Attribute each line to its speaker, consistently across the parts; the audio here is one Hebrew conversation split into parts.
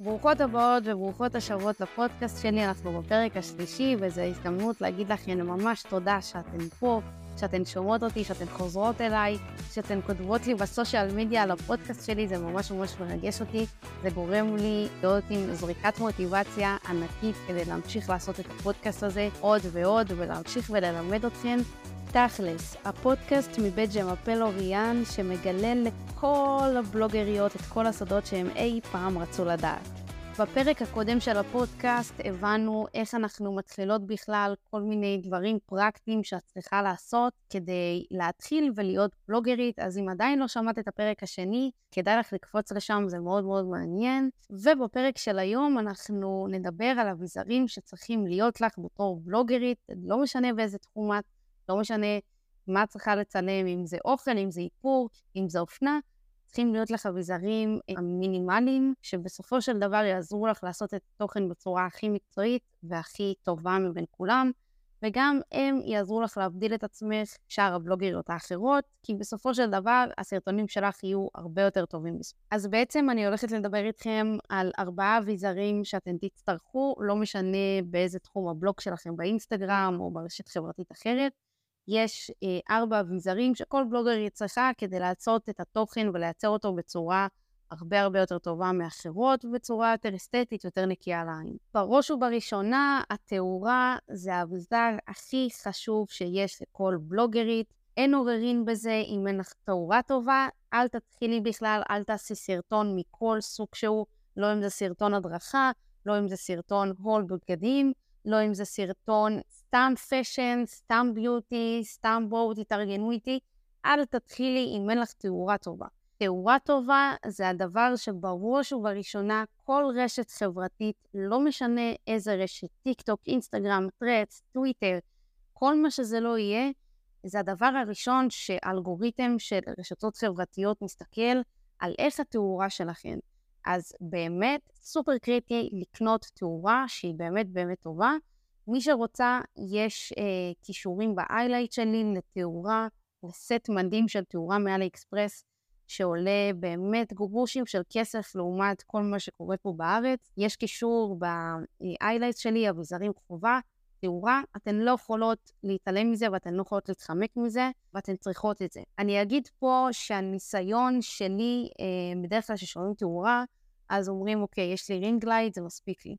Speaker 1: ברוכות הבאות וברוכות השבועות לפודקאסט שלי, אנחנו בפרק השלישי, וזו הזדמנות להגיד לכם ממש תודה שאתן פה, שאתן שומעות אותי, שאתן חוזרות אליי, שאתן כותבות לי בסושיאל מדיה על הפודקאסט שלי, זה ממש ממש מרגש אותי. זה גורם לי להיות עם זריקת מוטיבציה ענקית כדי להמשיך לעשות את הפודקאסט הזה עוד ועוד, ולהמשיך וללמד אתכם. תכלס, הפודקאסט מבית ג'מפל אוריאן שמגלה לכל הבלוגריות את כל הסודות שהם אי פעם רצו לדעת. בפרק הקודם של הפודקאסט הבנו איך אנחנו מתחילות בכלל כל מיני דברים פרקטיים שאת צריכה לעשות כדי להתחיל ולהיות בלוגרית, אז אם עדיין לא שמעת את הפרק השני, כדאי לך לקפוץ לשם, זה מאוד מאוד מעניין. ובפרק של היום אנחנו נדבר על אביזרים שצריכים להיות לך בתור בלוגרית, לא משנה באיזה תחום את, לא משנה מה את צריכה לצלם, אם זה אוכל, אם זה איפור, אם זה אופנה, צריכים להיות לך אביזרים המינימליים, שבסופו של דבר יעזרו לך לעשות את התוכן בצורה הכי מקצועית והכי טובה מבין כולם, וגם הם יעזרו לך להבדיל את עצמך שאר הבלוגריות האחרות, כי בסופו של דבר הסרטונים שלך יהיו הרבה יותר טובים. אז בעצם אני הולכת לדבר איתכם על ארבעה אביזרים שאתם תצטרכו, לא משנה באיזה תחום הבלוג שלכם באינסטגרם או ברשת חברתית אחרת. יש אה, ארבע אביזרים שכל בלוגר צריכה כדי לעשות את התוכן ולייצר אותו בצורה הרבה הרבה יותר טובה מאחרות ובצורה יותר אסתטית, יותר נקייה לעין. בראש ובראשונה, התאורה זה האביזר הכי חשוב שיש לכל בלוגרית. אין עוררין בזה, אם אין לך תאורה טובה, אל תתחילי בכלל, אל תעשי סרטון מכל סוג שהוא, לא אם זה סרטון הדרכה, לא אם זה סרטון הול בגדים, לא אם זה סרטון סתם fashion, סתם beauty, סתם בואו תתארגנו איתי, אל תתחילי אם אין לך תאורה טובה. תאורה טובה זה הדבר שבראש ובראשונה כל רשת חברתית, לא משנה איזה רשת, טיק טוק, אינסטגרם, Threads, טוויטר, כל מה שזה לא יהיה, זה הדבר הראשון שאלגוריתם של רשתות חברתיות מסתכל על איך התאורה שלכם. אז באמת סופר קריטי לקנות תאורה שהיא באמת באמת טובה. מי שרוצה, יש אה, כישורים ב-highlight שלי לתאורה, לסט מדהים של תאורה מאלי אקספרס, שעולה באמת גרושים של כסף לעומת כל מה שקורה פה בארץ. יש קישור ב-highlight שלי, אביזרים חובה, תאורה, אתן לא יכולות להתעלם מזה ואתן לא יכולות להתחמק מזה, ואתן צריכות את זה. אני אגיד פה שהניסיון שלי, אה, בדרך כלל כששומעים תאורה, אז אומרים, אוקיי, יש לי ring light, זה מספיק לי.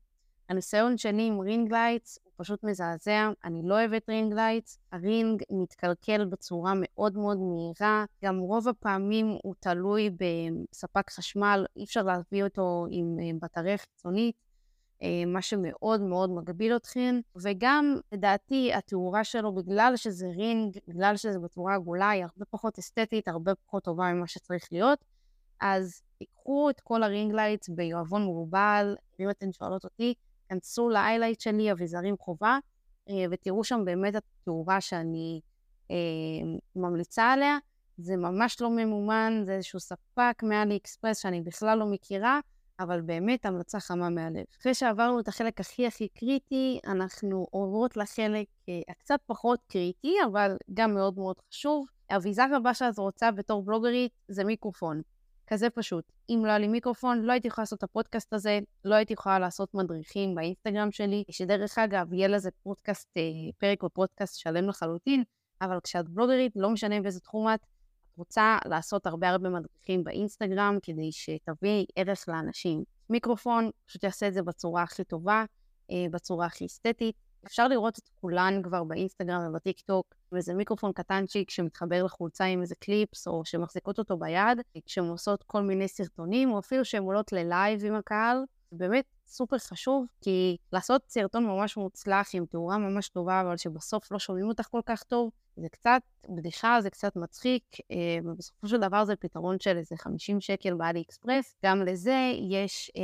Speaker 1: הניסיון שלי עם ring lights הוא פשוט מזעזע, אני לא אוהבת ring lights, ה ring מתקלקל בצורה מאוד מאוד מהירה, גם רוב הפעמים הוא תלוי בספק חשמל, אי אפשר להביא אותו עם אה, בטריה חיצונית, אה, מה שמאוד מאוד מגביל אתכם, וגם לדעתי התאורה שלו, בגלל שזה ring, בגלל שזה בצורה עגולה, היא הרבה פחות אסתטית, הרבה פחות טובה ממה שצריך להיות, אז תיקחו את כל ה ring lights בעירבון מוגבל, אם אתן שואלות אותי, כנסו ל highlight שלי, אביזרים חובה, אה, ותראו שם באמת את התאורה שאני אה, ממליצה עליה. זה ממש לא ממומן, זה איזשהו ספק מאלי אקספרס שאני בכלל לא מכירה, אבל באמת המלצה חמה מהלב. אחרי שעברנו את החלק הכי הכי קריטי, אנחנו עוברות לחלק אה, הקצת פחות קריטי, אבל גם מאוד מאוד חשוב. האביזר הבא שאת רוצה בתור בלוגרית זה מיקרופון. כזה פשוט. אם לא היה לי מיקרופון, לא הייתי יכולה לעשות את הפודקאסט הזה, לא הייתי יכולה לעשות מדריכים באינסטגרם שלי, שדרך אגב, יהיה לזה פודקאסט, אה, פרק בפודקאסט שלם לחלוטין, אבל כשאת בלוגרית, לא משנה באיזה תחום את, רוצה לעשות הרבה הרבה מדריכים באינסטגרם כדי שתביאי ערך לאנשים. מיקרופון פשוט יעשה את זה בצורה הכי טובה, אה, בצורה הכי אסתטית. אפשר לראות את כולן כבר באינסטגרם ובטיקטוק, וזה מיקרופון קטנצ'יק שמתחבר לחולצה עם איזה קליפס, או שמחזיקות אותו ביד, כשהן עושות כל מיני סרטונים, או אפילו שהן עולות ל live עם הקהל. באמת סופר חשוב, כי לעשות סרטון ממש מוצלח עם תאורה ממש טובה, אבל שבסוף לא שומעים אותך כל כך טוב, זה קצת בדיחה, זה קצת מצחיק, אה, ובסופו של דבר זה פתרון של איזה 50 שקל באלי אקספרס. גם לזה יש אה,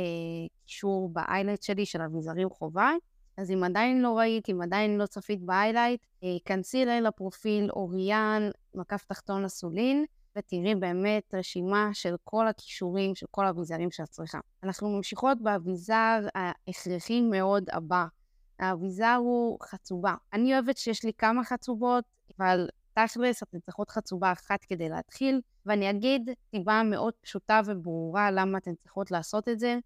Speaker 1: קישור ב highlight שלי של אביזרים חובה. אז אם עדיין לא ראית, אם עדיין לא צפית ב highlight, אה, כנסי אליי לפרופיל אוריאן, מקף תחתון אסולין, ותראי באמת רשימה של כל הכישורים, של כל האביזרים שאת צריכה. אנחנו ממשיכות באביזר ההכרחי מאוד הבא. האביזר הוא חצובה. אני אוהבת שיש לי כמה חצובות, אבל תכלס אתן צריכות חצובה אחת כדי להתחיל, ואני אגיד סיבה מאוד פשוטה וברורה למה אתן צריכות לעשות את זה.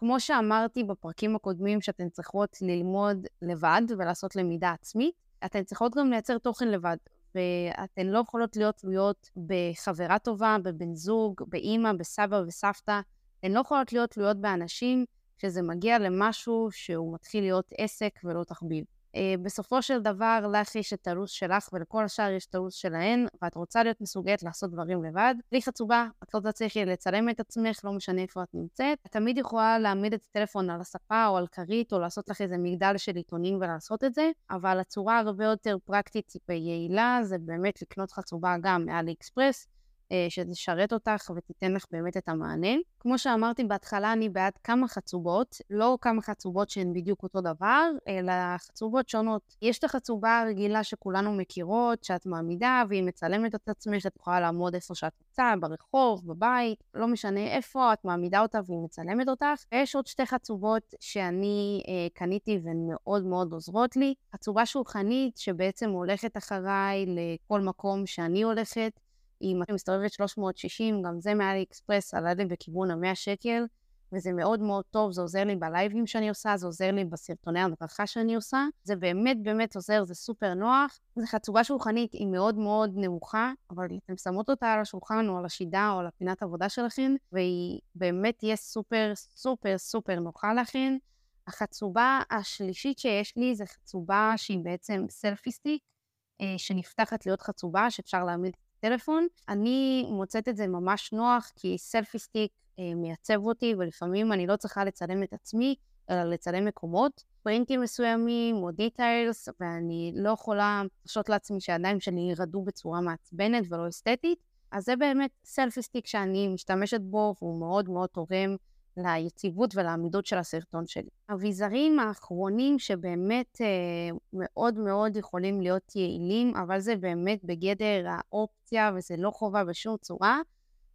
Speaker 1: כמו שאמרתי בפרקים הקודמים, שאתן צריכות ללמוד לבד ולעשות למידה עצמית, אתן צריכות גם לייצר תוכן לבד. ואתן לא יכולות להיות תלויות בחברה טובה, בבן זוג, באימא, בסבא וסבתא. הן לא יכולות להיות תלויות באנשים כשזה מגיע למשהו שהוא מתחיל להיות עסק ולא תחביב. Uh, בסופו של דבר, לך יש את הלו"ז שלך ולכל השאר יש את הלו"ז שלהן, ואת רוצה להיות מסוגלת לעשות דברים לבד. בלי חצובה, את לא תצליחי לצלם את עצמך, לא משנה איפה את נמצאת. את תמיד יכולה להעמיד את הטלפון על הספה או על כרית, או לעשות לך איזה מגדל של עיתונים ולעשות את זה, אבל הצורה הרבה יותר פרקטית ויעילה זה באמת לקנות חצובה גם מאלי אקספרס. אה, שתשרת אותך ותיתן לך באמת את המענה. כמו שאמרתי בהתחלה, אני בעד כמה חצובות, לא כמה חצובות שהן בדיוק אותו דבר, אלא חצובות שונות. יש את החצובה הרגילה שכולנו מכירות, שאת מעמידה והיא מצלמת את עצמך, שאת יכולה לעמוד איפה שאת רוצה, ברחוב, בבית, לא משנה איפה, את מעמידה אותה והיא מצלמת אותך. ויש עוד שתי חצובות שאני אה, קניתי והן מאוד מאוד עוזרות לי. חצובה שולחנית שבעצם הולכת אחריי לכל מקום שאני הולכת. היא מסתובבת 360, גם זה מאלי אקספרס עלה לי בכיוון ה-100 שקל, וזה מאוד מאוד טוב, זה עוזר לי בלייבים שאני עושה, זה עוזר לי בסרטוני הדרכה שאני עושה, זה באמת באמת עוזר, זה סופר נוח. זו חצובה שולחנית, היא מאוד מאוד נמוכה, אבל אתן שמות אותה על השולחן או על השידה או על הפינת עבודה שלכם, והיא באמת תהיה סופר סופר סופר נוחה לכן. החצובה השלישית שיש לי זה חצובה שהיא בעצם selfie stick, אה, שנפתחת להיות חצובה, שאפשר להעמיד טלפון. אני מוצאת את זה ממש נוח, כי selfie stick אה, מייצב אותי, ולפעמים אני לא צריכה לצלם את עצמי, אלא לצלם מקומות, פרינטים מסוימים או details, ואני לא יכולה להרשות לעצמי שהידיים שלי ירעדו בצורה מעצבנת ולא אסתטית. אז זה באמת selfie stick שאני משתמשת בו, והוא מאוד מאוד תורם ליציבות ולעמידות של הסרטון שלי. אביזרים האחרונים שבאמת אה, מאוד מאוד יכולים להיות יעילים, אבל זה באמת בגדר האופציה וזה לא חובה בשום צורה,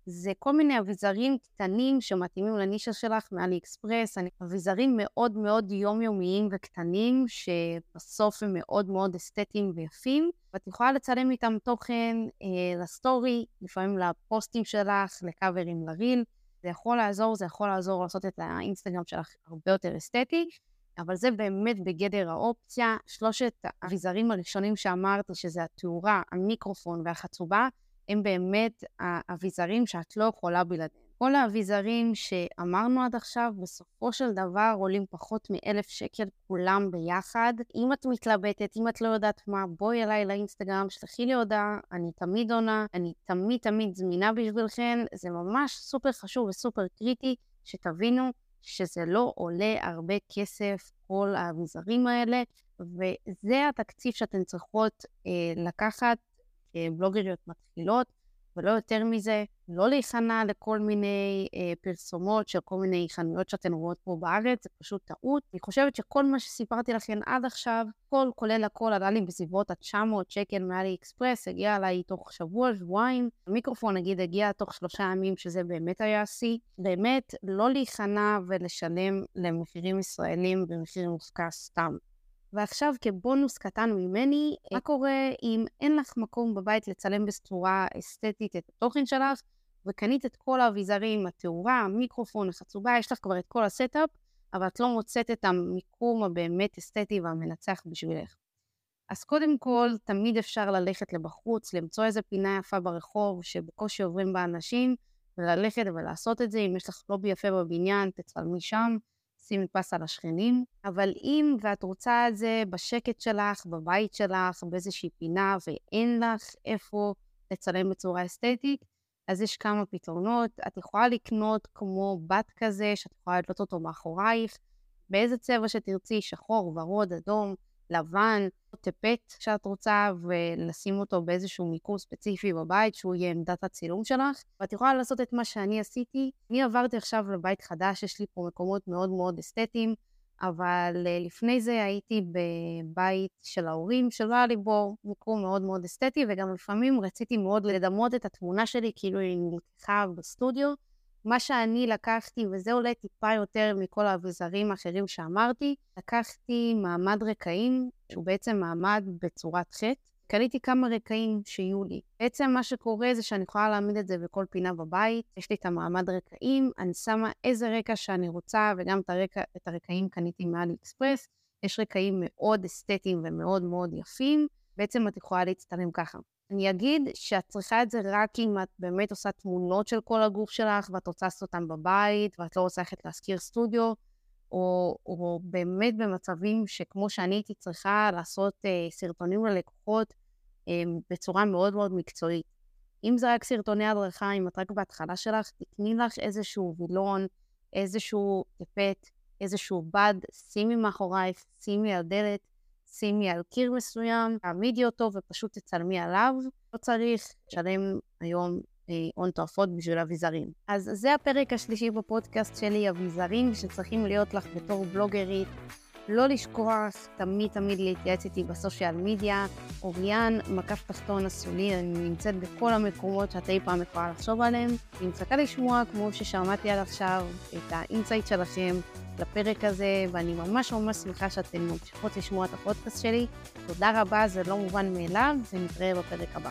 Speaker 1: זה כל מיני אביזרים קטנים שמתאימים לנישה שלך מאלי אקספרס, אביזרים מאוד מאוד יומיומיים וקטנים, שבסוף הם מאוד מאוד אסתטיים ויפים, ואת יכולה לצלם איתם תוכן אה, לסטורי, לפעמים לפוסטים שלך, לקאברים לריל. זה יכול לעזור, זה יכול לעזור לעשות את האינסטגרם שלך הרבה יותר אסתטי, אבל זה באמת בגדר האופציה. שלושת האביזרים הראשונים שאמרת, שזה התאורה, המיקרופון והחצובה, הם באמת האביזרים שאת לא יכולה בלעדיהם. כל האביזרים שאמרנו עד עכשיו, בסופו של דבר עולים פחות מאלף שקל כולם ביחד. אם את מתלבטת, אם את לא יודעת מה, בואי אליי לאינסטגרם, שלחי לי הודעה, אני תמיד עונה, אני תמיד תמיד זמינה בשבילכן. זה ממש סופר חשוב וסופר קריטי שתבינו שזה לא עולה הרבה כסף, כל האביזרים האלה, וזה התקציב שאתן צריכות אה, לקחת כבלוגריות מתחילות. ולא יותר מזה, לא להיכנע לכל מיני אה, פרסומות של כל מיני חנויות שאתן רואות פה בארץ, זה פשוט טעות. אני חושבת שכל מה שסיפרתי לכם עד עכשיו, כל כולל הכל עלה לי בסביבות ה-900 שקל מאלי אקספרס, הגיע אליי תוך שבוע, שבועיים. המיקרופון נגיד הגיע תוך שלושה ימים, שזה באמת היה השיא. באמת, לא להיכנע ולשלם למחירים ישראלים במחיר מופקע סתם. ועכשיו כבונוס קטן ממני, מה קורה אם אין לך מקום בבית לצלם בצורה אסתטית את התוכן שלך, וקנית את כל האביזרים, התאורה, המיקרופון, החצובה, יש לך כבר את כל ה setup, אבל את לא מוצאת את המיקום הבאמת אסתטי והמנצח בשבילך. אז קודם כל, תמיד אפשר ללכת לבחוץ, למצוא איזה פינה יפה ברחוב שבקושי עוברים בה אנשים, וללכת ולעשות את זה. אם יש לך לובי יפה בבניין, תצלמי שם. שימי פס על השכנים, אבל אם ואת רוצה את זה בשקט שלך, בבית שלך, באיזושהי פינה, ואין לך איפה לצלם בצורה אסתטית, אז יש כמה פתרונות. את יכולה לקנות כמו בת כזה, שאת יכולה לתלות אותו מאחורייך, באיזה צבע שתרצי, שחור, ורוד, אדום, לבן, טפט שאת רוצה, ולשים אותו באיזשהו מיקום ספציפי בבית, שהוא יהיה עמדת הצילום שלך. ואת יכולה לעשות את מה שאני עשיתי. אני עברתי עכשיו לבית חדש, יש לי פה מקומות מאוד מאוד אסתטיים, אבל אה, לפני זה הייתי בבית של ההורים, שלא היה לי בו מיקום מאוד מאוד אסתטי, וגם לפעמים רציתי מאוד לדמות את התמונה שלי כאילו היא נלקחה בסטודיו. מה שאני לקחתי, וזה עולה טיפה יותר מכל האביזרים האחרים שאמרתי, לקחתי מעמד רקעים, שהוא בעצם מעמד בצורת חטא, קניתי כמה רקעים שיהיו לי. בעצם מה שקורה זה שאני יכולה להעמיד את זה בכל פינה בבית, יש לי את המעמד רקעים, אני שמה איזה רקע שאני רוצה, וגם את, הרקע, את הרקעים קניתי מאלי אקספרס. יש רקעים מאוד אסתטיים ומאוד מאוד יפים, בעצם את יכולה להצטלם ככה. אני אגיד שאת צריכה את זה רק אם את באמת עושה תמונות של כל הגוף שלך ואת רוצה לעשות אותם בבית ואת לא רוצה ללכת להשכיר סטודיו, או, או באמת במצבים שכמו שאני הייתי צריכה לעשות אה, סרטונים ללקוחות אה, בצורה מאוד מאוד מקצועית. אם זה רק סרטוני הדרכה, אם את רק בהתחלה שלך, תקני לך איזשהו וילון, איזשהו טפט, איזשהו בד, שימי מאחורייך, שימי על דלת, שימי על קיר מסוים, תעמידי אותו ופשוט תצלמי עליו. לא צריך לשלם היום אה, הון תועפות בשביל אביזרים. אז זה הפרק השלישי בפודקאסט שלי, אביזרים שצריכים להיות לך בתור בלוגרית. לא לשכוח תמיד תמיד להתייעץ איתי בסושיאל מדיה. אוריאן, מקף תחתון אסולי, אני נמצאת בכל המקומות שאת אי פעם יכולה לחשוב עליהם. אני מצפה לשמוע, כמו ששמעתי עד עכשיו, את ה insight שלכם לפרק הזה, ואני ממש ממש שמחה שאתן ממשיכות לשמוע את הפודקאסט שלי. תודה רבה, זה לא מובן מאליו, ונתראה בפרק הבא.